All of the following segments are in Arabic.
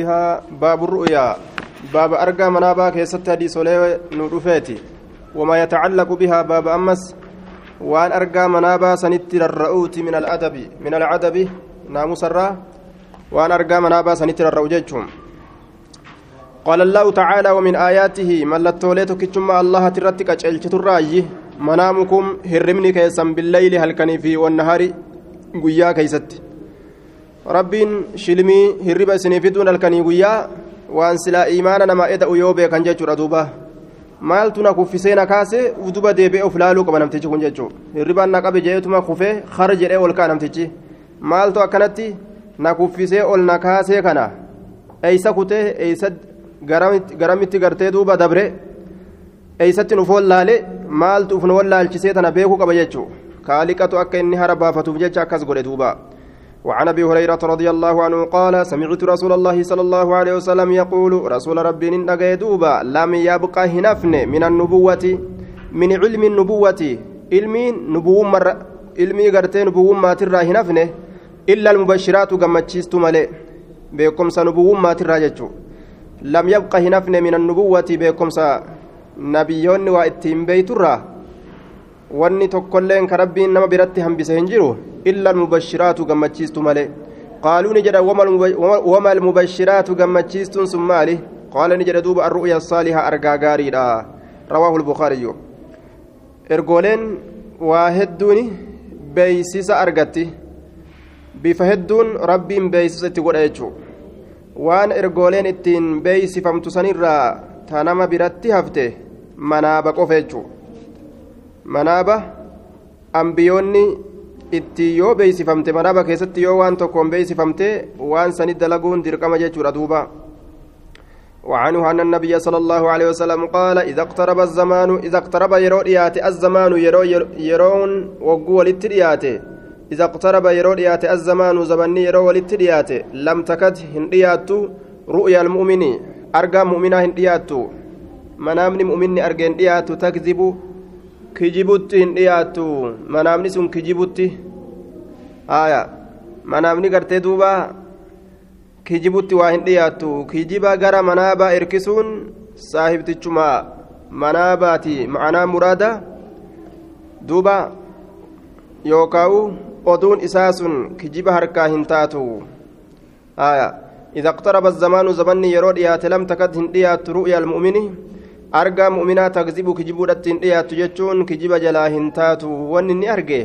فيها باب الرؤيا باب أرقى منابا كيست حديث نورفيتي وما يتعلق بها باب أمس وأن أرقى منابا سنتر الرؤوت من الأدب من العدب ناموس الرا وأن أرقى منابا سنتر الرؤوجهم قال الله تعالى ومن آياته ملتوليت كتشما الله ترتك أجلت الراجي منامكم هرمني كيسا بالليل هل كان في والنهار قيا كيست rabbiin shilmii hirriba isinii fiduun halkanii guyyaa waan silaa imaana nama eda'u yoo beekan jechuudha duuba maaltu na kuffisee na kaase uduba deebi'ee of laaluu qaba namtichi kun jechuudha hirribaan na qabe jeetuma kufee har jedhee ol ka'a namtichi maaltu akkanatti na kuffisee ol na kaasee kana eeysa kutee eeysa garamitti gartee duuba dabre eeysatti nuuf wallaale maaltu uf nu wallaalchisee tana beekuu qaba jechuudha kaaliqatu akka inni hara baafatuuf jecha akkas godhe duuba. وعن أبي هريرة رضي الله عنه قال سمعت رسول الله صلى الله عليه وسلم يقول رسول ربي نغي دوبا لم يبقى هنفن من النبوة من علم النبوة. علم نبوة مر علمي غرتي نبوة ما ترى هنفن إلا المبشرات غمتشيست مالي بكم سنبوة ما ترى لم يبقى هنفن من النبوة بكم نبيون واتين بيترا. Wanni tokkolleen ka rabbiin nama biratti hambise hin jiru illa almubashiraatu gammachiistu male qaaluu ni jedha wama almubashiraatu gammachiistuun sun maali qaala ni jedha duuba arru'ya saaliha argaa gaariidha rawaahu lbukaariyyu ergooleen waa hedduuni beeysisa argatti bifa hedduun rabbiin beeysisa itti godha jechuu waan ergooleen ittiin beeysifamtu sanirraa ta nama biratti hafte manaaba qofa jechuu manaaba ambiyoonni itti yoo beeysifamte manaaba keessatti yoo waan tokkoon beeysifamte waan sani dalaguun dirqama jechuudha duuba. وعنه أن النبي صلى الله عليه وسلم قال إذا اقترب الزمان إذا اقترب يرو دياتي الزمان يرو يرون وقوة للترياتي إذا اقترب يرو دياتي الزمان زمني يرو للترياتي لم تكد هندياتو رؤيا المؤمن أرقى مؤمنا هندياتو منامني مؤمني أرقى هندياتو تكذب kijibutti hin dhiyaattu manaamni sun kijibutti haya manaamni gartee duuba kijibutti waa hin dhiyaattu kijiba gara manaabaa irkisuun saahibtichuma manaabaati ma'anaa muraada duuba yookaa'u oduun isaa sun kijiba harkaa hin taatu haya إذا اقترب الزمان زمن يرود يا لم تكد هنديات رؤيا المؤمن argaa mu'minaa takzibu kijibuudhatti hin dhiyaattu jechuun kijiba jalaa hin taatu. Wanni inni arge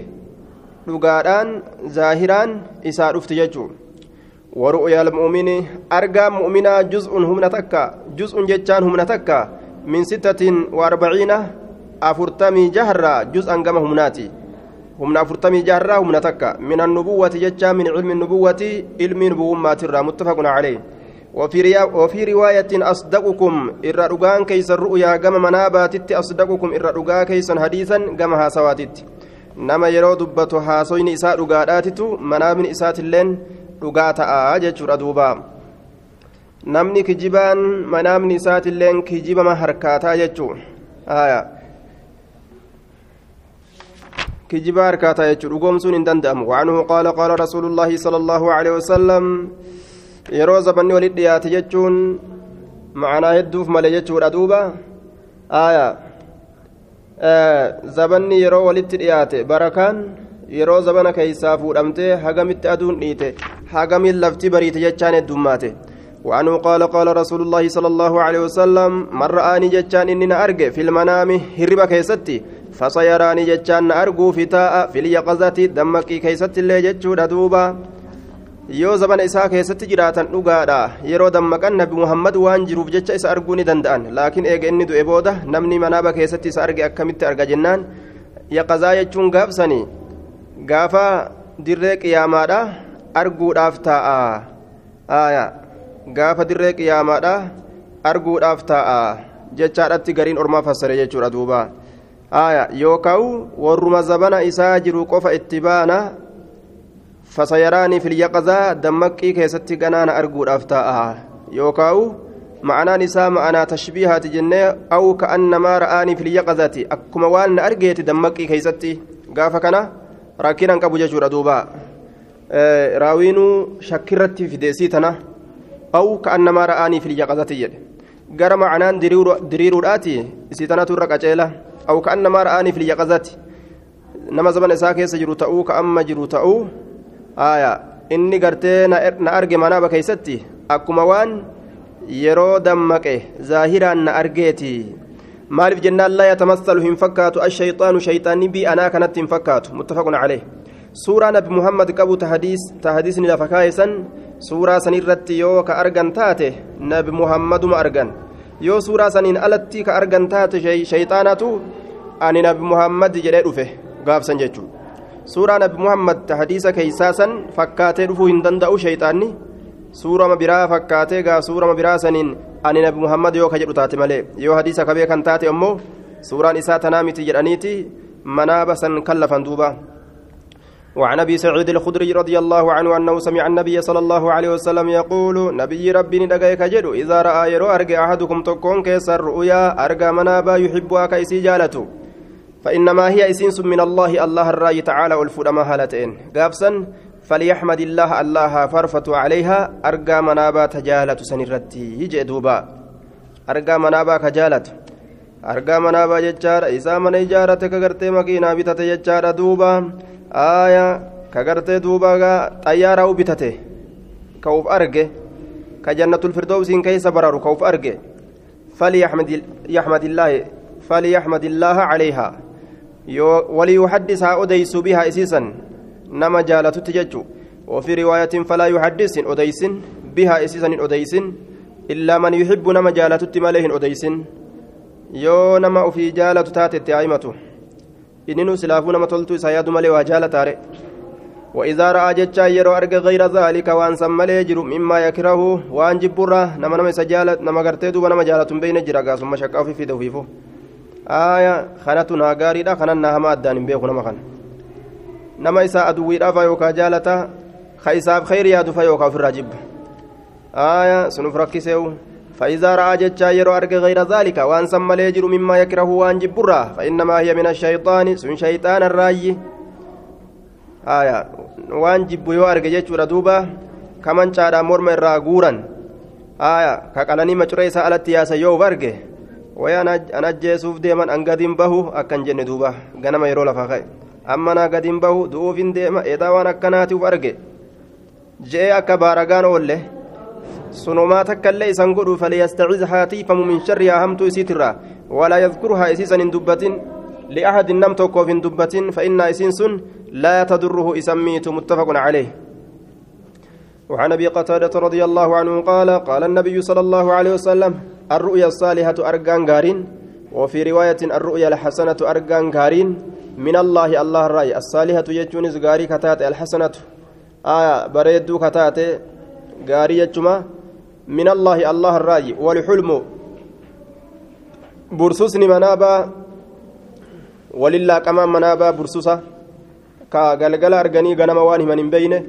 dhugaadhaan zaahiraan isaa dhufti jechuun waru'ya almu'mini argaa mu'minaa juz'un humna takka. Juz'un jechaan humna takka. Min sittatin wa arbaciina afurtamii jaharraa juz'an gama humnaati. Humna afurtamii jaharraa humna takka. Min annubuwwati jechaa min cilmi nubuwwati ilmi nubuwummaatirraa muttafaqun calee وفي رواية أصدقكم إرى رقان كيس الرؤيا كما مناباتت أصدقكم إرى رقا كيسا حديثا كما هاسواتت نما يرو دبتو هاسوين إساء رقاداتت منامن إسات اللين رقاتا آجج ردوبا namni kijibaan manaamni isaatiilleen kijibama harkaataa jechuu aya kijiba harkaataa jechuu dhugoomsuun hin danda'amu waanhu qaala qaala rasuulullaahi sala allaahu aleyhi wasalam yeroo zabanni walit dhiyaate jechuun ma'anaa hedduuf malee jechuudha duuba aya zabanni yeroo walitti dhiyaate barakaan yeroo zabana keeysaa fuudhamtee hagamitti aduun dhiite hagamiin lafti bariite jechaan heddummaate وعنه قال قال رسول الله صلى الله عليه وسلم من رآني جتان إننا أرجع في المنام هربا كيستي فسيراني جتان أرجو فتاء في اليقظة دمكي كيستي اللي جتشو دوبا yoo zabana isaa keessatti jiraatan dhugaadha. Yeroo dammaqan nabi muhammad waan jiruuf jecha isa arguu ni danda'an. Laakiin eega inni du'e booda namni manaaba keessatti isa arge akkamitti arga jennaan? Yaqazaa jechuun gaafsanii gaafa dirree qiyaamaadha arguudhaaf taa'a. Gaafa dirree qiyaamaadha arguudhaaf taa'a. Jechaadhatti gariin ormaa fassare jechuudha duuba. Yookaan warruma zabana isaa jiru qofa itti baana فسيراني في اليقظة دمكي كيستي قنانا أرجو الأفتاء يوكاو معنى نساء معنى تشبيهات جنة أو كأنما رآني في اليقظة. أكما وان أرجيت دمكي كيستي. قاف كنا راكينا قبو ججور دوبا. آه راوينو شكرت في ديسيتنا أو كأنما رآني في اليقظة يد قرى معنان درير رآتي إسيتنا ترك أجيلة أو كأنما رآني في اليقظة. نما زمن إساء كيس تأو كأما جرو تأو. آية إني قرتي na arge manaaba keeysatti akkuma waan yeroo dammaqe zaahiraan na argeeti maaliif jennaan laa yatamassalu hin fakkaatu ashayxaanu shayxaanni bii anaa kanatti hin fakkaatu muttafaqun calee suuraa nabi muhammad qabu tahadiisni lafa kaayesan suuraa san irratti yoo ka argan taate nabi muhammaduma argan yoo suuraa saniin alatti ka argan taate shayxaanatu ani nabi muhammad jedhee dhufe gaafsan jechuu suuraa nabi muhammad tahadiisa keeysaa san fakkaatee dhufuu hin danda'u shayxaanni suurama biraa fakkaatee gaa suurama biraa saniin ani nabi muhammad yoo ka jedhu taate malee yoo hadiisa kabee kan taate ammoo suuraan isaa tanaa miti jedhaniiti manaaba san kallafan duuba وعن ابي سعيد الخدري رضي الله عنه انه سمع النبي صلى الله عليه وسلم يقول نبي ربي ندقيك جدو اذا راى يرو ارجع احدكم تكون كيسر رؤيا ارجع منابا يحبها كيسي جالته فانما هي اسنس من الله الله الراي تعالى والفرما هالتين قابسا فليحمد الله الله فرفت عليها ارجع منابا تجالت سنرتي يجي دوبا ارجع منابا manaabaa jechaadha isaa mana ijaarate ka gartee makiinaa bitate jechaadha duuba aaya ka gartee duuba xayyaaraa u bitate ka uf arge ka jannatul firdowsiin keeysa bararu ka uf arge فليحمد الله عليها وليحدث أديس بها إسيسا نما جالت تججو وفي رواية فلا يحدث أديس بها إسيسا أديس إلا من يحب نما جالت تماليه أديس yoo nama ofii jaalatu taatetti haa'imatu inninu silaafuu nama toltuu isaa yaadu malee waa jaalataare. وإذا رأى جتشا يرو أرجع غير ذلك وأن سمى يجر مما يكره وأن جبرة نما نما سجالة نما قرتي دوبا نما جالة بين جرا ثم في في دوفيفو آية خانتنا غاري دا خاننا هما أدان بيخو نما خان نما إسا أدوي رافا يوكا جالة خيساب خير يا دفا يوكا في الراجب آية سنف ركسيو فإذا رأى جتشا يرو أرجع غير ذلك وأن سمى يجر مما يكره وأن جبرة فإنما هي من الشيطان سن شيطان الراي آية وأن جب يو أرجع جتشورا دوبا كمان شارع مرمى الراغورا آية كقلني مشروع سألت يا سيو برجع ويا أنا جيسوف ديما أن قديم بهو أكن جن دوبا غنما يرو لفاقي أما أنا قديم بهو دوفين ديما إذا وأنا كناتي وأرجع جاء كبارغان وله sunumaa takkaillee isan godhu falyastaciz haa tiifamu min sharrihaa hamtuu isiitirraa walaa yadkurhaa isiisan hin dubbatin li'ahadin nam tokkoof hin dubbatin fa'innaa isiin sun laa tadurruhu isan miitu muttafaqun caleyh وعن ابي قتادة رضي الله عنه قال قال النبي صلى الله عليه وسلم الرؤيا الصالحة أرجان غارين وفي رواية الرؤيا الحسنة أرجان غارين من الله الله الرأي الصالحة يجون زغاري كتات الحسنة. آية بريدو كتات غاري يجمع. من الله الله الراي والحلم. برسوسني منابا ولله كمان منابا برسوسا. كغلغل أرغني غنما واني من بينه.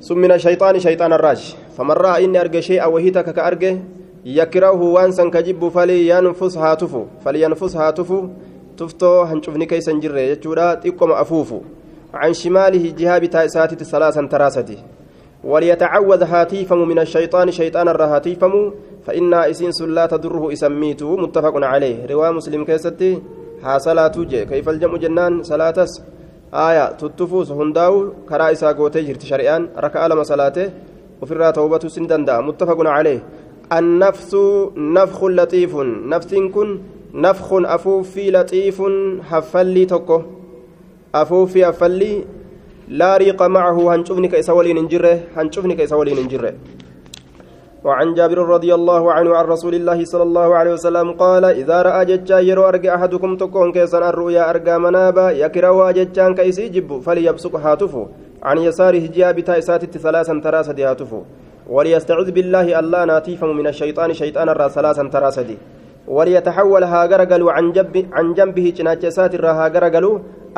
ثم من الشيطان شيطان الراج. فمن رأى إني أرجى شيئا وهيتك كأرجى يكره وانسا كجب فلينفس هاتفو فلينفس هاتفو تفتو هنشوفني كيسا جرى يجورا تقوم أفوفو. عن شماله جهاب تائساتي ثلاثا تراستي وليتعوذ هاتيفم من الشيطان شيطان الرهاتيفم فإن إسنس لا تضره إسميته متفق عليه. رواه مسلم كيستي ها صلاة جي. كيف الجمع جنان؟ صلاة آية تتفوس هنداو كرا إسا قوتي جرت شريان ركع لما صلاته وفي الرا توبة سندندا متفق عليه. النفس نفخ لطيف نفس كن نفخ أفوفي لطيف حفلي تكو أفوفي أفلي لا ريق معه هنشوفني كيس ولين انجره هنشوفني كيس ولين انجره وعن جابر رضي الله عنه عن رسول الله صلى الله عليه وسلم قال إذا رأى ججا يرو أرجع أحدكم تكون كيسا الرؤيا أرجع منابا يكره ججان كيسي جب فليبصق هاتفه عن يساره جاء بتائسات ثلاثا تراسد هاتفه وليستعذ بالله الله ناتيفم من الشيطان شيطان الراس ثلاثا تراسدي وليتحول هاجرجل عن جنب عن جنبه جناجسات الرهاجرجل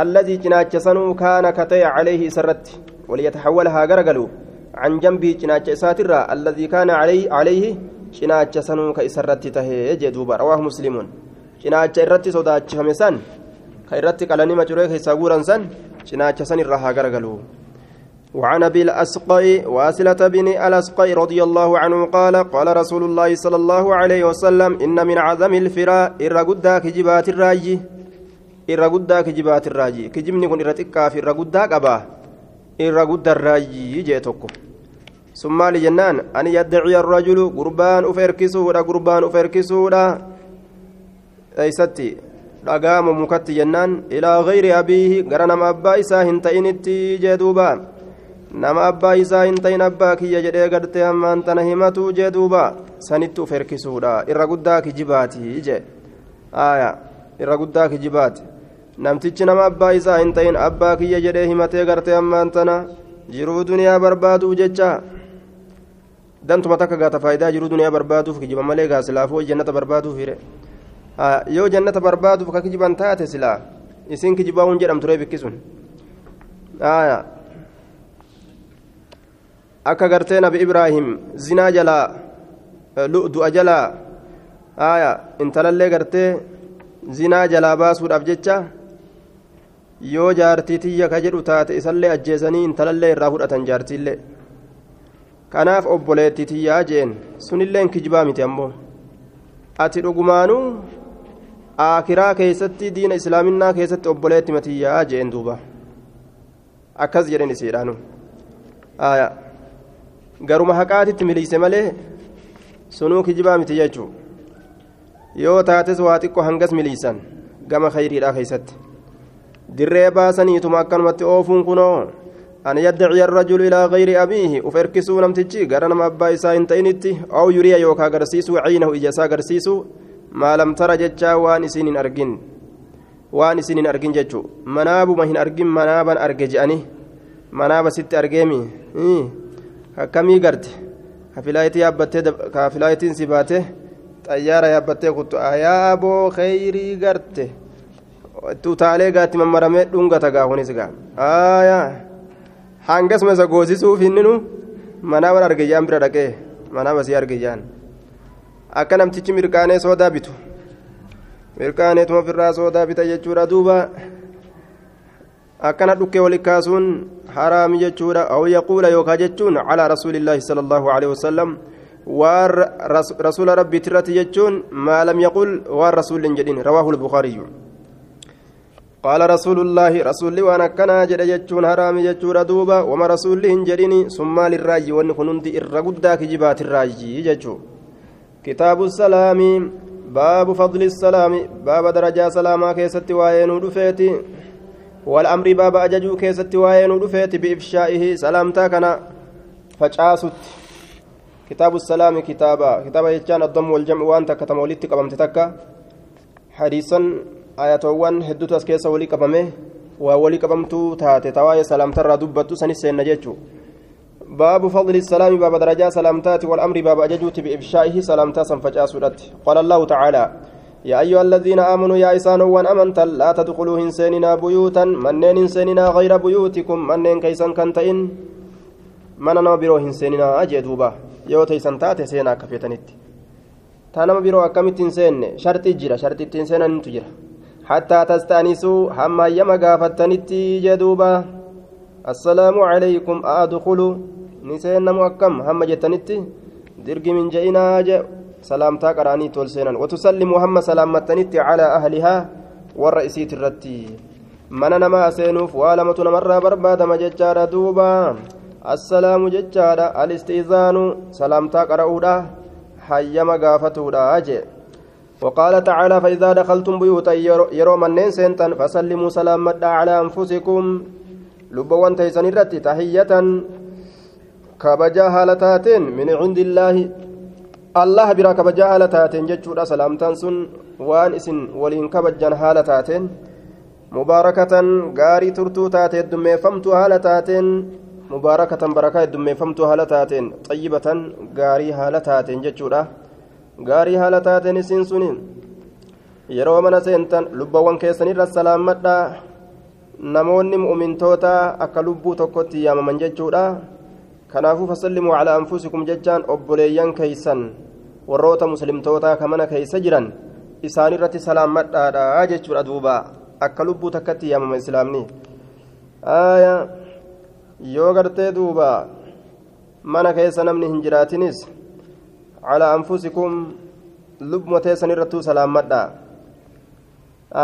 الذي جناجسنه كان كتي عليه سرت. وليتحول هاجرجل عن جنبه جناجسات الرا الذي كان عليه عليه جناجسنه كيسرت تهي جدوبا. رواه مسلم. جناج الرت صداج خمسان كيرت قالني مجروي كيساغورن سن. جناجسن الرهاجرجل وعن أبي الأسقي وأسلة بن الأسقي رضي الله عنه قال قال رسول الله صلى الله عليه وسلم إن من عظم الفراء الرغدا كجبات الراجي الرغدا كجبات الراجي كجبني كن رتقا في الرغدا قبا. الرغدا الراجي جيتوكو ثم لجنان أن يدعي الرجل قربان افركسودا قربان افركسودا ايستي dhagaama mukatti jennaan ilaa gayri abiihi gara nama abbaa isaa hin ta'initti jee duuba nama abbaa isaa hin ta'in abbaa kiyya jedhee gartee hammaan tana himatu jee duuba sanitti uf erkisuudha irra guddaa kijibaati jee aya irra guddaa kijibaati namtichi nama abbaa isaa hin ta'in abbaa kiyya jedhee himatee gartee hammaan tana jiruu duniyaa barbaaduuf jecha dantuma takka gaata faayidaa jiruu duniyaa barbaaduuf kijiba malee gaa silaafuu jannata barbaaduuf hire yoo jannata barbaaduuf ka kijiban taate silaa isin kijibaa hun jedhamtu ree bikki sun akka gartee nabi ibraahim zinaa jalaa du'a jalaa aya intalallee gartee zinaa jalaa baasuudhaaf jecha yoo jaartii tiyya ka jedhu taate isallee ajjeesanii intalallee irraa fudhatan jaartiillee. Kanaaf obboleettii tiyyaa jeen sunilleen kijibaa miti ammoo. Ati dhugumaanuu aakiraa keessatti diina islaaminaa keessatti obboleetti matiyyaa jeen duuba. Akkas jedhen isiidhaanu garuma haqaatitti miliise malee sunuu kijibaa miti jechuu yoo taates waa xiqqoo hangas miliisan gama khayriidhaa keessatti dirree baasaniituma akkanumatti oofuun kunoo an yaddaciya arrajulu ilaa gayri abiihi uf erkisuu namtichi gara nama abbaa isaa hin ta'initti aw yuriya yookaa agarsiisuu ciinahu ija isaa agarsiisuu maa lam tara jechaa waan isin hin argin waan isin hin argin jechuu manaabuma hin argin manaaban arge je'ani manaaba sitti argeemi akkamii garte? Kafilaayitii yaabbattee kafilaayitiin si baate xayyaara yaabbattee kuttu. Ayaaboo kheyrii garte? Utaalee gaatti mammaramee dhungata gaafunis gaa. Aayaa! Hangasuma isa goosisuuf hinninu manaaban arge jaan bira dhaqee manaaba si arge jaan akka namtichi mirqaanee soodaa bitu mirqaaneetuma ofirraa soodaa bita jechuudha duuba akkana dhukkee wali kaasuun haraami jechuudha aw yaquula yookaa jechuun calaa rasuulillaahi sala allaahu aleyhi wasalam waan rasuula rabbiitirratti jechuun maa lam yaqul waan rasuulli hin jedhin rawaahu lbukaariyyu قال رسول الله رسول وانا كنا جد جتون حرام جتون دوبا وما رسول هن جدني ثم للراجي وان كنت الرغدا كجبات الراجي جتو كتاب السلام باب فضل السلام باب درجة سلاما كيست وين دفيتي والأمر باب أججو كيست وين دفيتي بإفشائه سلامتا كنا فجاست كتاب السلام كتابا. كتابا يجان الضم والجمع وأنت كتم ولدت قبمت تكا حديثا hedduutu as keessa walii qabame waa walii qabamtuu taate tawaa'ee salaamtarraa dubbattu sanis seenna jechuu باب فضل السلام باب درجات سلامتات والأمر باب أججوت بإفشائه سلامتا سنفجاسودت. قال الله تعالى يا أيها الذين آمنوا يا إسان وان أمنت لا تدخلوا إنساننا بيوتا منين إنساننا غير بيوتكم؟ منين كيسان كنتين من أنا برو إنساننا أجدوبا يو تيسان تاتي سينا كفيتنت تانا برو أكمت إنسان شرط جرا. شرط إنسان نتجرا حتى تستأنسوا هم يما قافتنتي جدوبا السلام عليكم. أدخلوا. نسينا مؤكم. هم جتنتي درق من جئنا جاء سلامتا قراني تولسينا وتسلم هم سلامتنتي على أهلها والرئيسية الرتي من نما سينوف والمة نمر برباد مججار دوبا السلام ججار الاستئذان سلامتا قرأودا حيما قافتودا أجي وقال تعالى فإذا دخلتم بيوتا يرو منين سنتن فسلموا سلامة على أنفسكم لبوان تيسن الرت تحية كبجا هالتاتين من عند الله الله برا كبجا هالتاتين جتشورا سلامتان سن وان اسن ولين كبجان هالتاتين مباركة غاري ترتو تاتين دمي فمتو هالتاتين مباركة بركة دمي فمتو هالتاتين طيبة غاري هالتاتين جتشورا gaarii haala taateen isiin suni yeroo mana seentan lubbawwan keessanirra salaammadha namoonni mu'mintoota akka lubbuu tokkotti yaamaman jechuudha. Kanaafuu fasallimuu calaa anfusikum jechaan obboleeyyan keeysan warroota muslimtoota ka mana keeysa jiran isaanirratti salaammadhaadha jechuudha duuba akka lubbuu takkatti yaamama islaamni yoo gartee duuba mana keessa namni hin jiraatinis calaa anfusikum lubbuma teessan irrattuu salaammadha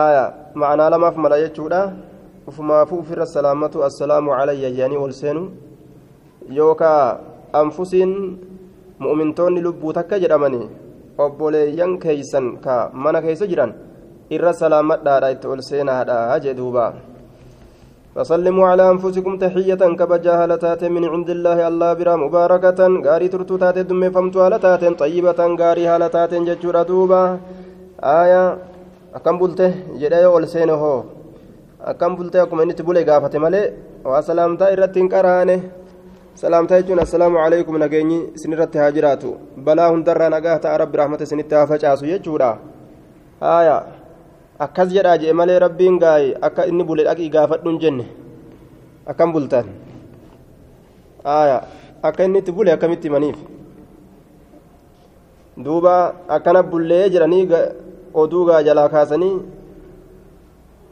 aya macnaa lamaaf mala jechuudha ufumaafuu ufirra salaammatu assalaamu calayya jedhanii ol seenu yookaa anfusiin mu'mintoonni lubbuu takka jedhamanii obboleeyyan keeysan ka mana keessa jiran irra salaamadhaadha itti ol seenaadha jee duuba. فسلموا على أنفسكم تحية كبجا هلتات من عند الله الله برا مباركة غاري ترتو تات دم فمتو هلتات طيبة غاري هلتات ججورة دوبا آية أكم بلته جدا يول سينه أكم بلته أكم إني تبولي غافة مالي وسلامتا إرتين كرانه salaamtaa jechuun assalaamu calaykum nageenyi isinirratti haa jiraatu. Balaa hundarraa nagaa ta'a rabbi rahmata isinitti haa facaasu jechuudha. Haaya. Akkas jedhaa jee malee rabbiin gaayi akka inni bule dhaqii gaafadhuun jenne. Akkam bultan. Haaya. Akka inni itti bule akkamitti himaniif? Duuba akkana bullee jedhanii oduu gaa jalaa kaasanii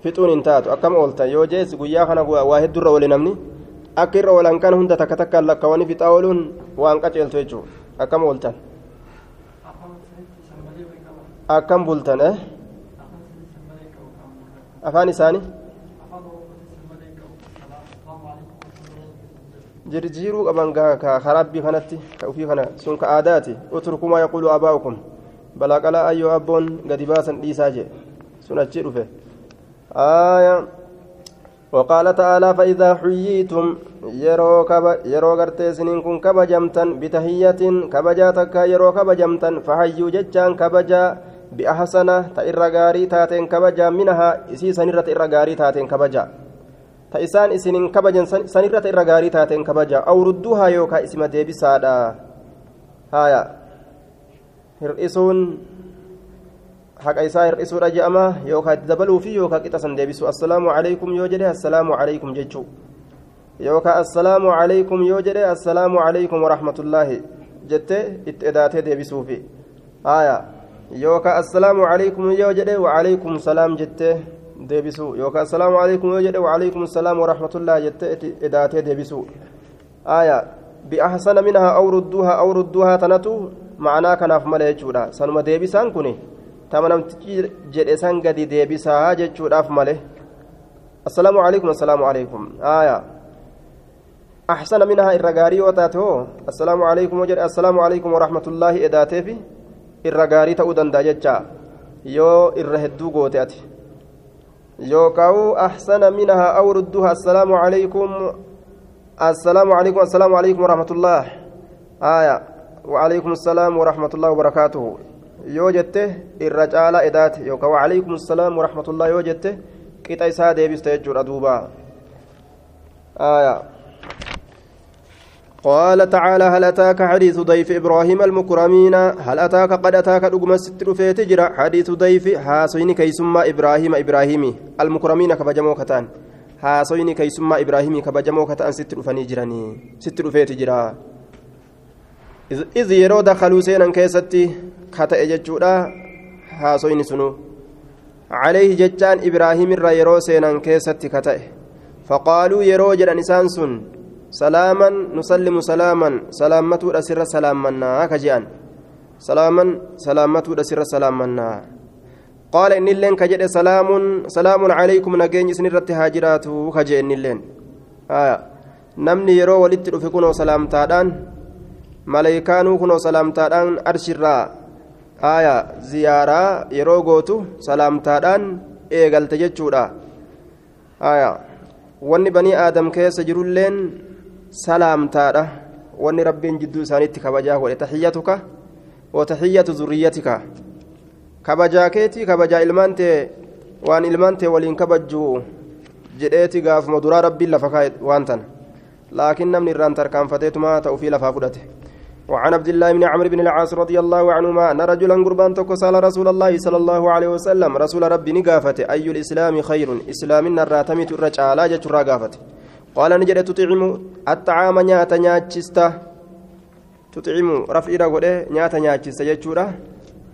fixuun hin taatu. Akkam ooltan? Yoo jees guyyaa kana waa heddurra oole namni akka irra oolan kan hunda takka takkaan lakkawanii fixaa ooluun waan qaceeltu jechuudha akkam ooltan akkam bultan eh afaan isaanii jirjiiruu qaban ka harabbii kanatti ka ufii kana sun ka aadaati utrukumaa yaquulu abaa'ukum balaa qalaa ayyoo abboon gadi baasan dhiisaa jee sun achii dhufe aayaa وقال تعالى فإذا حييتم يرو كب يرو غرتيسنين كن كبجمتن بتهية كبجاتك يرو كبجمتن فحيوا ججان كبجا بأحسن تإرغاري تاتين كبجا منها إسي سنرة إرغاري تاتين كبجا. تإسان إسنين كبجا سنرة إرغاري تاتين كبجا. أو ردوها يوكا اسم ديبسادا هايا. هرئسون haqa isaa hir'isuudha je'ama yookaan itti dabaluu fi yookaan qixa san deebisu assalaamu calaykum yoo jedhe assalaamu calaykum jechuu yookaan assalaamu calaykum yoo jedhe assalaamu calaykum warahmatullaahi jettee itti edaatee deebisuufi haaya yookaan assalaamu calaykum yoo jedhe wacalaykum salaam jettee deebisuu yookaan assalaamu calaykum yoo jedhe wacalaykum salaam warahmatullaahi jettee itti edaatee deebisuu haaya bi'ahsana minhaa awrudduuhaa awrudduuhaa tanatu ma'anaa kanaaf mala jechuudha sanuma deebisaan kuni. Tama namtichi jedhe san gadi deebisaa jechuudhaaf male assalaamu calaykum assalaamu calaykum aya axsana minhaa irra gaarii yoo taate hoo assalaamu calaykum yoo jedhe assalaamu calaykum warahmatullaahi edaateefi irra gaarii ta'uu danda'a jecha yoo irra hedduu goote ati yookaan axsana minhaa aw rudduha assalaamu calaykum assalaamu calaykum assalaamu calaykum warahmatullah aya وعليكم السلام ورحمة الله وبركاته yoo jette irra caalaa edaate yookaan waalaikum salaam warahmatullahi yoo jette qixa isaa deebiste jechuudha duuba. قال تعالى هل أتاك حديث ضيف إبراهيم المكرمين هل أتاك قد أتاك رقم ستر في تجرى حديث ضيف هاسوين كيسمى إبراهيم إبراهيمي المكرمين كبجمو كتان هاسوين كيسمى إبراهيمي كبجمو كتان ستر فنيجراني ستر في تجرى إذ يرو دخلوا سينا كيستي كتئ جتشودا هاسوين سنو عليه جتان إبراهيم الرا يرو سينا كيستي كتئ فقالوا يرو جدا نسان سن سلاما نسلم سلاما سلامة أسر سلامنا كجيان سلاما سلامة أسر سلامنا قال إن اللين كجد سلام سلام عليكم نجين سنرت هاجرات كجي إن اللين آه نمني يرو ولدت رفقون سلام maleeykaanuu kunoo salaamtaadhaan arshirraa aya ziyaaraa yeroo gootu salaamtaadhaan eegalte jechuudha aya wanni banii aadam keessa jirulleen salaamtaadha wanni rabbiin jidduu isaaniitti kabajaa godhe tahiyyatuka watahiyyatu zurriyyatika kabajaa keetii kabajaa ilmaan tee waan ilmaan tee waliin kabajjuu jedheeti gaafuma duraa rabbiin lafa kaa'e waan tan laakiin namni irraan tarkaanfateetuma ta'uufii lafaa fudhate وعن عبد الله بن عمرو بن العاص رضي الله عنهما أن رجلا قربان تكو سأل رسول الله صلى الله عليه وسلم رسول ربي نقافة أي الإسلام خير؟ إسلام الراتمي الرجال جتر قافة قال نجد تطعم الطعام نياتا نياتشستا. تطعم رفعي رغده نياتا نياتشستا جتورا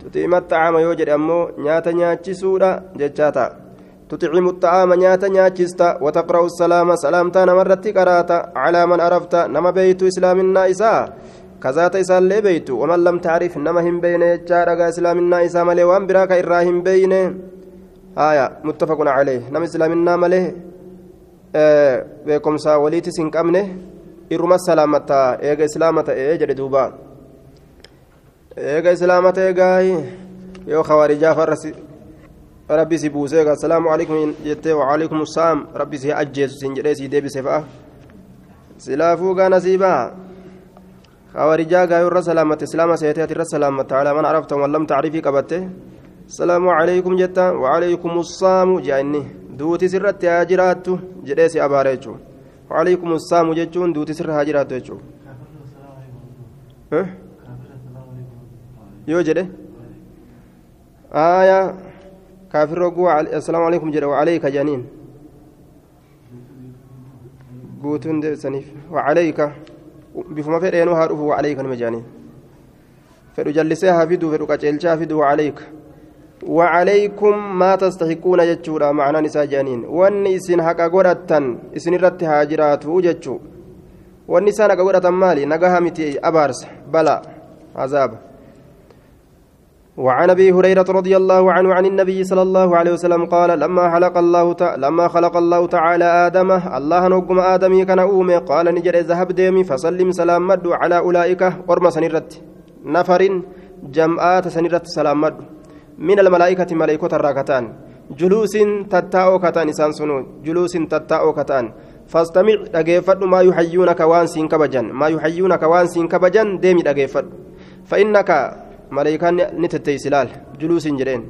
تطعم الطعام يوجد أمو نياتا نياتشسودا جتاتا تطعم الطعام نياتا نياتشستا. وتقرأ السلام سلامتا نمرت قراتا. على من عرفت نما بيت إسلامنا إساء كذات إساء اللي بيت ومن لم تعرف نما هم بين يجارك إسلامنا إساء ملي وان براك إراهم بين آية متفق عليه نما إسلامنا ملي آه بكم سا وليت سنكمنه إرما السلامتا إيغا إسلامتا إيجا دوبا إيغا إسلامتا إيغا يو خوارجا فرسي rabbi si buusee assalaamu alaikum jettee waalaikum saam rabbi si ajjeesu sin jedhee si deebise fa'a silaafuu gaa nasiibaa hawarijaa gaayuu irra salaamatte islaama seetee ati irra salaamatte alaa man arafta wan lam tacrifii qabatte assalaamu alaikum jetta waalaikum saamu jea inni duutis irratti haa jiraattu jedhee si abaare jechuu waalaikum saamu jechuun duutis irra haa jiraattu jechuu yoo jedhe aayaa كافر رقوا السلام عليكم جل وعليك جانين قوتون سنيف وعليك بفما فرينو هارف وعليك المجانين فدو جلسها فيدو فدو قجلشا فيدو وعليك وعليكم ما تستحقون جتشورا معنى نساء جانين. واني اسن حقا قرأتن إسن رت هاجرات وجتشو واني سان حقا قرأتن مالي نقها متي أبارس. بلا عذاب. وعن أبي هريرة رضي الله عنه عن النبي صلى الله عليه وسلم قال لما خلق الله تعالى لما خلق الله تعالى آدم الله نقم آدمي كان أومي. قال نجر ذهب ديمي فسلم سلام مد على أولئك ورم سنرت. نفر جمعات سنرت سلام مد. من الملائكة ملائكة الراكتان. جلوس تتاو كتان انسان سنو. جلوس تتاو كتان. فاستمع دغيفد ما يحيونك وان سين كبجن. ما يحيونك وان سين كبجن ديمي دغيفد فإنك ملائكان نتتيسلال جلوس جرين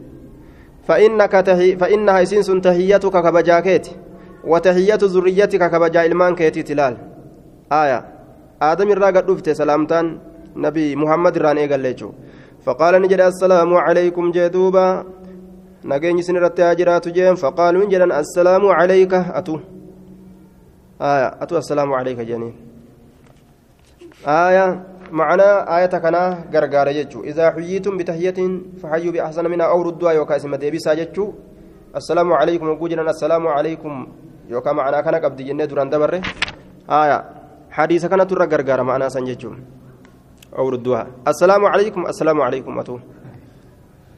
فإنك تهي فإنها إسنس تهيتك كبجاكيت وتهية ذريتك كبجا إلمان كيتي تلال آية آدم الراقد رفت سلامتان نبي محمد ران إيقال فقال نجد السلام عليكم جدوبا نجيني سنرت هاجرات جيم فقالوا نجد السلام عليك أتو آية أتو السلام عليك جنين آية معنى آية كنا غرغار إذا حييتم بتحية فحيوا بأحسن منها أو ردوا يوكا اسم ديبسا يجو السلام عليكم وجوجنا السلام عليكم يوكا معنى كنا قبض جنة دران دبر آية. حديث كنا ترى غرغار معنى سنججو أو ردوها. السلام عليكم. السلام عليكم. أتو.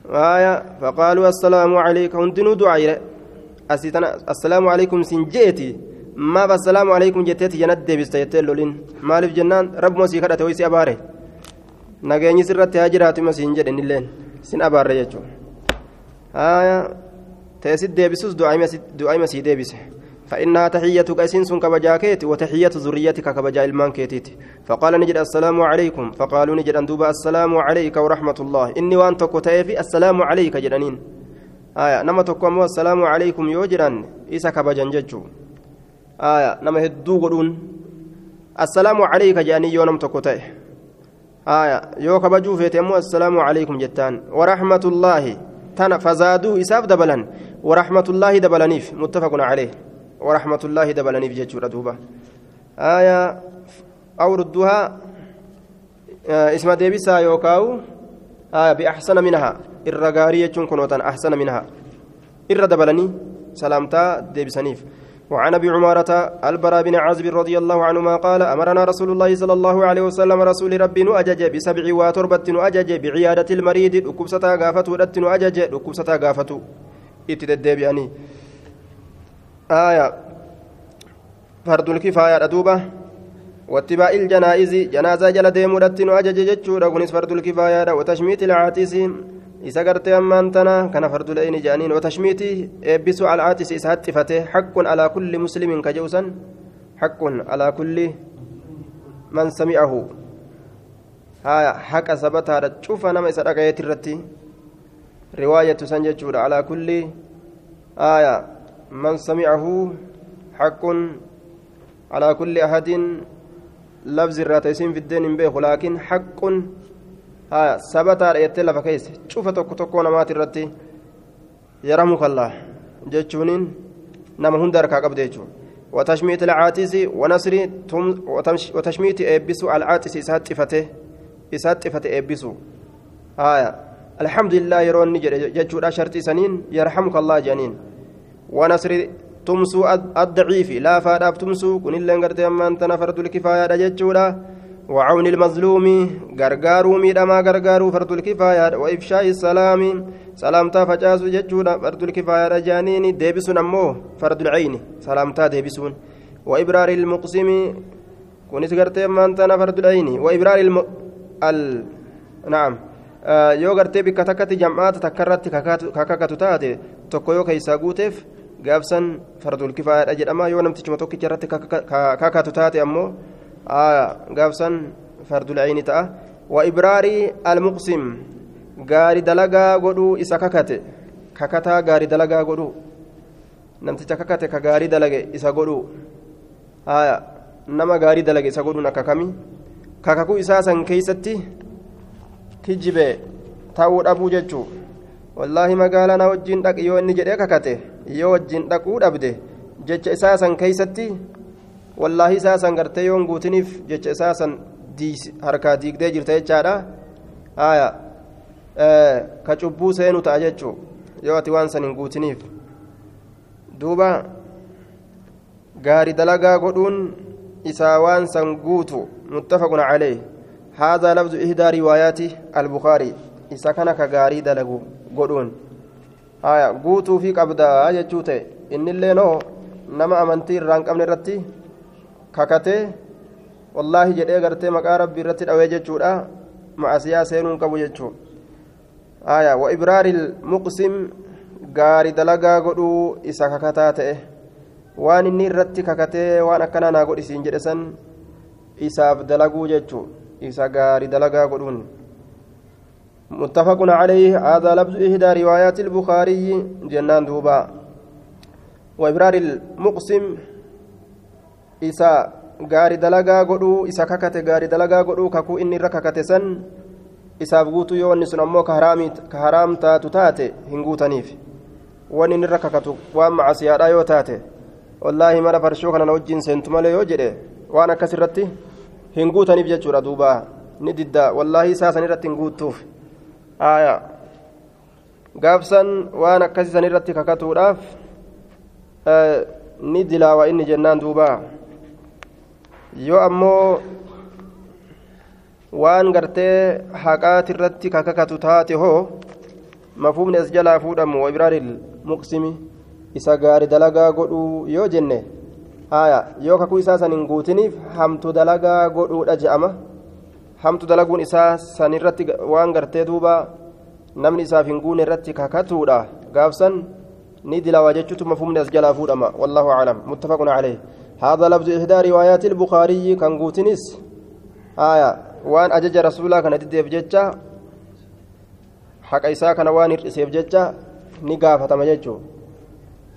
آية. فقالوا السلام عليكم هندنوا دعاء السلام عليكم سنجيتي ما السلام عليكم جتيت جنات ديبس تيتل لولين. مالف جنان؟ رب مسي كدته ويسي أباره نغيني سرت هاجرات مسين جدن اللين سن أباره يجو. آية. تيسد ديبسوس دعاء مسي ديبس فإنها تحيتك أسين سن كبجاكيت وتحية ذريتك كبجا المان كيتيت فقال نجد السلام عليكم. فقالوا نجد أن السلام عليك ورحمة الله. إني وأنت كتيفي السلام عليك جدنين آية. نما تقوم عليكم يوجران. إسا كبجان ججو. آية نما هدو قرون السلام عليك جاني يونم تكوتي آية يو كبجو فيتمو السلام عليكم جتان ورحمة الله تنا فزادوا إساف دبلا ورحمة الله دبلنيف متفق عليه ورحمة الله دبلنيف جتشورة دوبا آية أو ردوها اسم ديبسا يوكاو آية بأحسن منها الرقارية كنوتا أحسن منها الردبلني سلامتا ديبسانيف وعن أبي عمارة البراء بن عازب رضي الله عنهما قال أمرنا رسول الله صلى الله عليه وسلم رسول ربي نؤجج بسبع وتربة نؤجج بعيادة المريض ركبستا غافت ودت نؤجج ركبستا غافت اتدد يعني آية. فرد الكفاية دوبة واتباع الجنائز جنازة جل ديم ودت نؤجج جتشورا فرد الكفاية وتشميت العاتس isa gartee ammaan tana kana farduleeyni jedhaniin watashmiiti eebbisu alcaatis isa hatxifate haqqun alaa kulli muslimin ka je'usan haqqun alaa kulli man sami'ahu haya haqa sabataadha cufa nama isa dhagayeet irratti riwaayatu san jechuudha alaa kulli haya man sami'ahu haqqun alaa kulli ahadin labzi irraa ta'isiin fiddeen hin beeku laakiin haqqun haa sabataadha jettee lafa keessa cufa tokko tokko namaati irratti yaramu kallaa jechuuniin nama hunda harkaa qabde jechuudha watashmiiti alcaatisi wanasri watashmiiti eebbisu alcaatisi isaa xifate isaa xifate eebbisu alhamdulillah yeroo inni jedhe jechuudha shartii saniin yarhamuka allah jedhaniin ونصر تمسو الضعيف لا فاداب تمسو كن اللي غرتي أما أنت فرد الكفاية وعون المظلوم غرغارو ميدما غرغارو فرد الكفاية وإفشاء السلام سلامتا فجاسو جتشولا فرد الكفاية جانين ديبسون أمو فرد العين سلامتا ديبسون وإبرار المقسم كنت غرتي أنت فرد العين وإبرار الم... ال... نعم yoo gartee bikka takkatti jam'aata takka irratti kakakatu taate tokko yoo keessaa guuteef gaafsan fardul kifaayaadha jedhama yoo namtichuma tokkicha irratti kakatu gaafsan fardul ayni ta'a wa ibraarii almuqsim gaari dalagaa godhuu isa kakate kakataa gaari dalagaa godhuu namticha kakate ka gaarii dalage isa godhuu nama gaarii dalage isa godhuun akka kami kakakuu isaa san keeysatti kijjibe ta'uu dhabuu jechuu wallaahi magaalaa na wajjiin dhaq yoo inni jedhee kakate yoo wajjiin dhaquu dhabde jecha isaa keeysatti wallaahi isaa san gartee yoon guutiniif jecha isaa san harkaa diigdee jirta jechaadha aya ka cubbuu seenu ta'a jechuu yoo ati waan san hin guutiniif duuba gaari dalagaa godhuun isaa waan san guutu muttafaqun calee هذا لفظ إحدى روايات البخاري إذا كان كغاري دلغو godhuun haya guutuu fi qabdaa jechuu ta'e innillee noo nama amantii irraa hin qabne irratti kakatee wallaahi jedhee gartee maqaa rabbii irratti dhawee jechuudha macasiyaa seenuu qabu jechuu haya wa ibraaril muqsim gaari dalagaa godhuu isa kakataa ta'e waan inni irratti kakatee waan akkanaa naa godhisiin jedhe san isaaf dalaguu jechuu isa gaari dalagaa godhuun متفق عليه هذا لفظ إحدى روايات البخاري جنان دوبا وإبرار المقسم isa gaari dalagaa godhuu isa kakate gaari dalagaa godhuu kakuu inni irra kakate san isaaf guutuu yoo wanni sun ammoo ka haraam taatu taate hin guutaniif. Wanni inni irra kakatu waan macasiyaadhaa yoo taate wallaahi mana farshoo kana na seentu malee yoo jedhe waan akkas irratti hin guutaniif jechuudha duuba. Ni didda wallaahi isaa san irratti hin guuttuuf. Gaafsan waan akkasii san irratti kakatuudhaaf eh, ni dilaawa inni jennaan duubaa yoo ammoo waan gartee haqaati irratti kakakatu taate hoo mafuumni as jalaa fuudhamu waibiraaril muqsimi isa gaari dalagaa godhuu yoo jenne aya yoo kakuu isaa san hin guutiniif hamtu dalagaa godhuudha je'ama hamtu dalaguun isaa san irratti waan gartee duuba namni isaaf hin guune irratti kakatuudha gaafsan ni dilaawa jechuutu mafhumni as jalaa fuudhama wallahu aclam muttafaqun caleyh هذا لفظ إحدى روايات البخاري كان قوتنس آية. وان أجج رسولا كان تديف جتة حق إساء كان وان إرسيف جتة نقافة مججو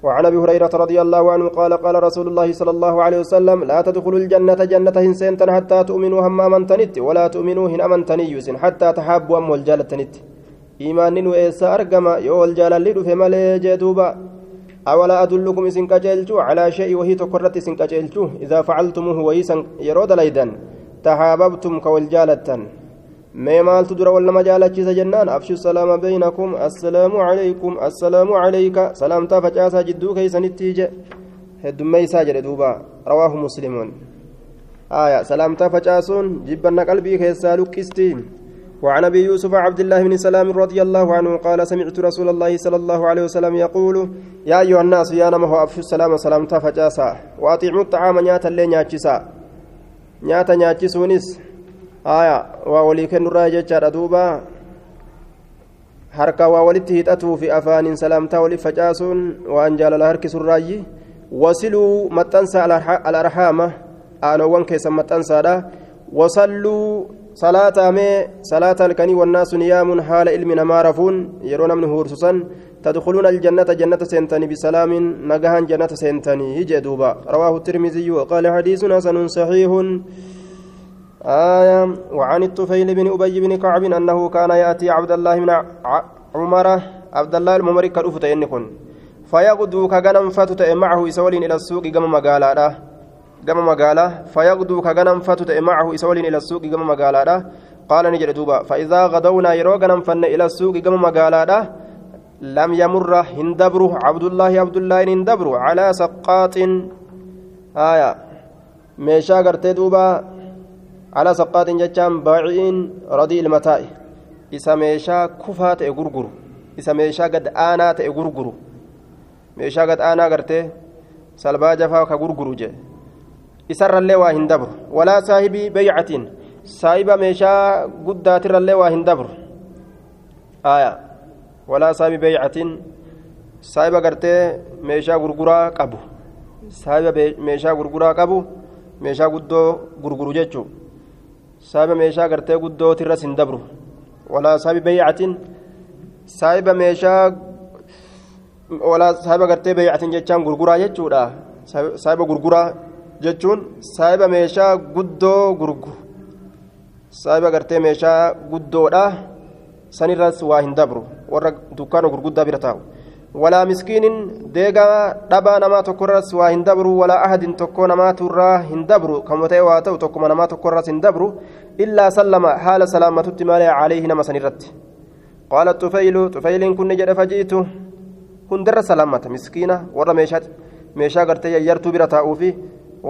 وعن أبي هريرة رضي الله عنه قال قال رسول الله صلى الله عليه وسلم لا تدخلوا الجنة جنة هنسنتن حتى تؤمنوا هم امنتنت ولا تؤمنوا هن امنتنيس حتى تحابوا ام والجالتنت إيمان وإيسا أرقما يو الجالل في مالي جدوبا أولا أدلكم إسن كجلتو على شيء وهي تقرت إسن كجلتو إذا فعلتموه ويسن يرود ليدا تحاببتم كوالجالة ما مالت در ولا مجالة جنان؟ أفشوا السلام بينكم. السلام عليكم. السلام عليك. سلام تفجاسا جدو كيسن التيجة هدوما يساجر دوبا. رواه مسلمون. آية. سلام تفجاسون جبنا قلبي كيسا لكستين. وعن أبي يوسف عبد الله بن سلام رضي الله عنه قال سمعت رسول الله صلى الله عليه وسلم يقول يا أيها الناس يا نمه أفشوا السلام سلام تفجاسا واطعموا الطعام نياتا لي نياتشسا نياتا نياتشسونيس آية وولي كنرا جتشا دوبا harka waa walitti hidhatuu fi afaaniin salaamtaa waliif facaasuun waan jaalala harkisu irraayyi wasiluu maxxansa alarhaama aanowwan keessan maxxansaadha wasalluu salaataa mee salaata halkanii wannaasu niyaamun haala ilmi namaa rafuun yeroo namni huursusan تدخلون الجنة جنة سنتني بسلام نجها جنة سنتني يجي دوبا. رواه الترمذي وقال حديث حسن صحيح. آية وعن الطفيل بن أبي بن كعب أنه كان يأتي عبد الله من عمر عبد الله الممرك كالأفت إنكن فيغدو كغنم فتت معه إسولين إلى السوق قم مقالا قم مقالا فيغدو كغنم فتت معه إسولين إلى السوق قم مقالا قال نجد دوبا فإذا غدونا يرو غنم فن إلى السوق قم مقالا لم يمر هندبره عبد الله عبد الله هندبره على سقاط آية meeshaa gartee duuba ala saqqaatiin jechaan baciin radii ilmataa'i isa meeshaa kufaa ta'e gurguru isa meeshaa gad aanaa ta'e gurguru meeshaa gad aanaa gartee salbaa jafaa ka gurguru jee isarrallee waa hin dabru walaa saahibii beycatiin saahiba meeshaa guddaatirrallee waa hin dabru aya walaa saahibii beycatiin saahiba gartee meeshaa gurguraa qabu saahiba meeshaa gurguraa qabu meeshaa guddoo gurguru jechuun saahiba meeshaa gartee guddootirras hin dabru walaa saahibi beeycatiin saahiba meeshaa walaa saahiba gartee beeycatiin jechaan gurguraa jechuudha saahiba gurguraa jechuun saahiba meeshaa guddoo gurguru saahiba gartee meeshaa guddoodha sanirras waa hin dabru warra dukkaana gurguddaa bira taa'u. walaa miskiinin deegaa dhabaa namaa tokkorras waa hin dabru walaa ahadin tokko namaaturraa hin dabru kama ta'e waa ta'u tokkuma namaa tokkorras hin dabru illaa sallama haala salaamatutti malee calayhi nama sanirratti qaala tufaylu tufayliin kun ni jedhe fajiitu hundarra salaamata miskiina warra meeshaa gartee yayyartuu bira taa'uufi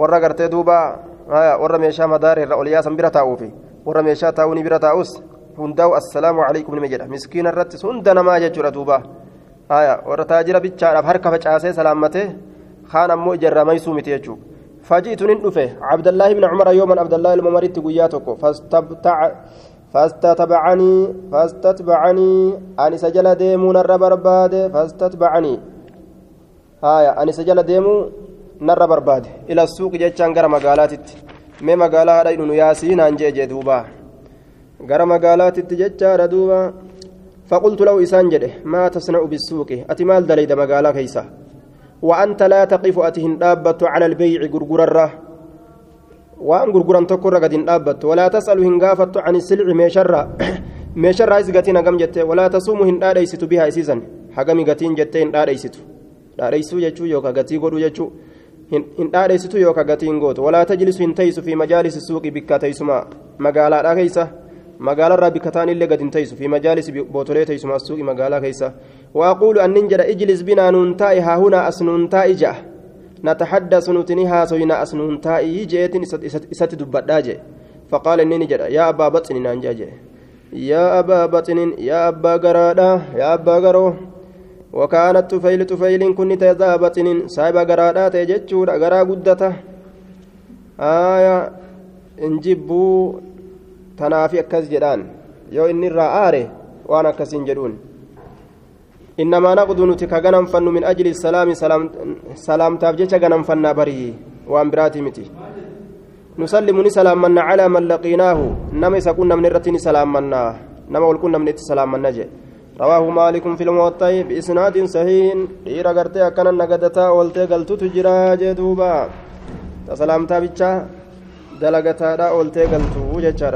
warra gartee duuba warra meeshaa madaara irra ol yaasan bira taa'uufi warra meeshaa taa'uuni bira taa'us hundaa'u assalaamu calaykum nima jedha miskiina irratti hunda namaa jechuudha duubaa haya warra taajira bichaadhaaf harka facaasee salaammatee kaan ammoo ijarraa maysuu miti jechuudha cabdallaahi ibn cumara yooman abdallaahi ilma umaritti guyyaa tokko fastatbacanii fastatbacanii ani isa jala deemuu narra barbaade fastatbacanii haya ani isa jala deemuu narra barbaade ila suuqi jechaan gara magaalaatitti mee magaalaa hadha hidhunu yaasii naan jee jee duubaa gara magaalaatitti jechaadha duubaa فقلت له إسان جده ما تصنع بالسوق أتمال دليد مقالا كيسا وأنت لا تقف أتهن دابت على البيع غرغرة وأن غرغرا تكر قد دابت ولا تسأل هنغافت عن السلع ميشرة ميشرة إزغتين أقام جته ولا تصوم هن داريست بها إسيزا حقامي قتين جتين داريست داريسو جتشو يوكا قتي قدو جتشو Hin dhaadheessitu yookaan gatiin gootu walaa tajlisu hin teessu fi majaalisi suuqii bikka teessuma magaalaadhaa keessa magaalarraa bikka ta'an illee gad hin teessu fi majaalisi bootolee teessuma suuqii magaalaa keessa waaquulu annin jedha ijlis binaa nuun taa'i haa hunaa as nuun taa'i ja'a nataxaddasu nuti ni haasoyna as nuun taa'i jeetin isatti dubbadhaa jee faqaala inni ni jedha yaa abbaa baxini naan jea jee yaa abbaa baxinin yaa abbaa garaadha yaa abbaa garoo وكانت تفيل تفيل كن ذا بطن سايبا غرادا تجچود غرا غدتا آية انجبو تنافي أكس جدان. يو إني رآره وأنا كسين جدون. إنما نقد نتك غنم فن من أجل السلام سلام سلام تابجيش غنم فن بري وأن براتي متي. نسلم نسلام من على من لقيناه نما يسكن من الرتين سلام منا. نما ولكن من سلام من نجي رواه مالك في الموطئ بإسناد صحيح. غير غرتي أكن نغدتا ولتي غلت تجرا جدوبا. تسلامتا بيچا. دلغتا دا ولتي غلت وجچا